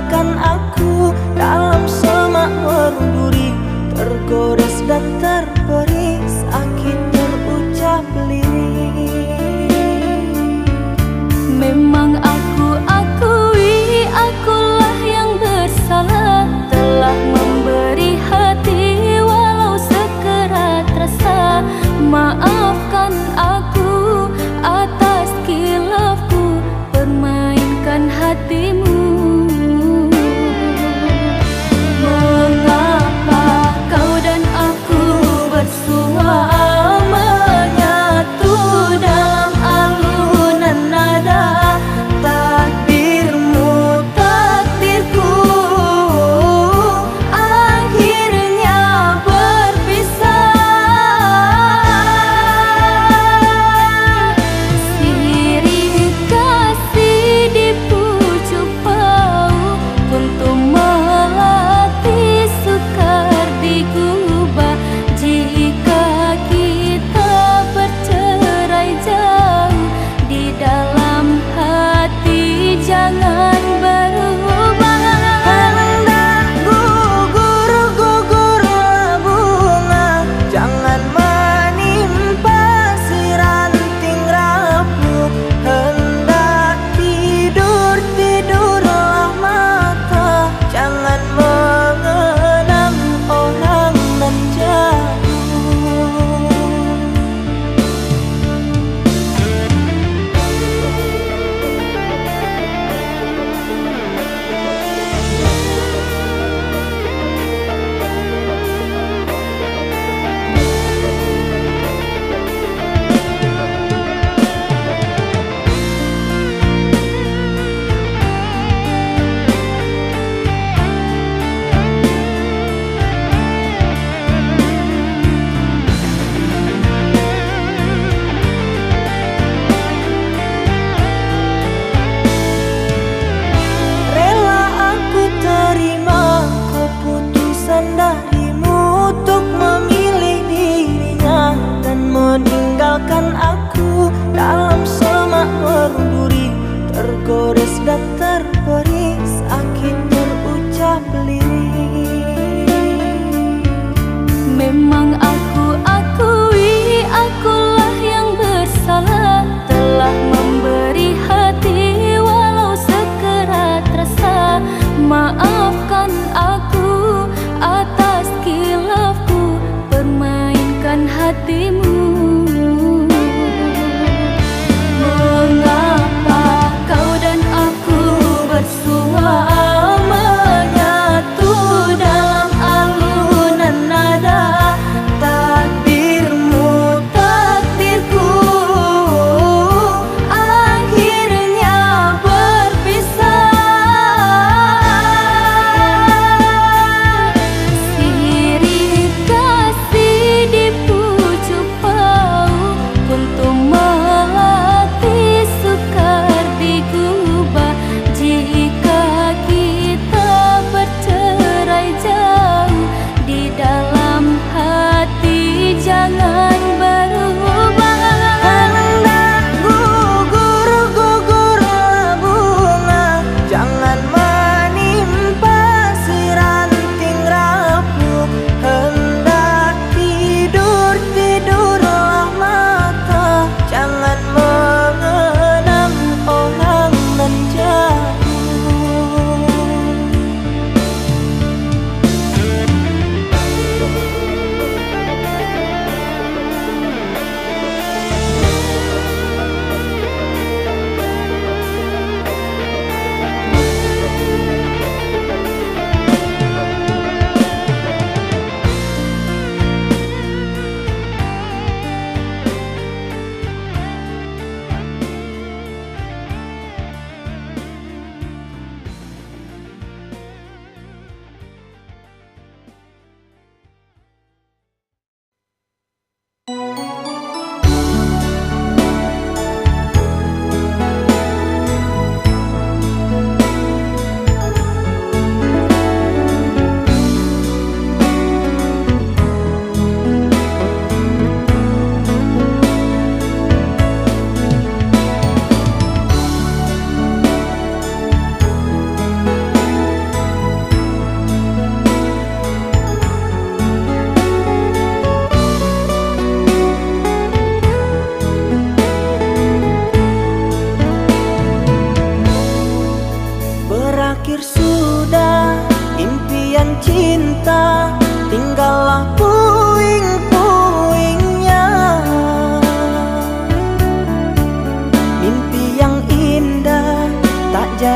meninggalkan aku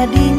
jadi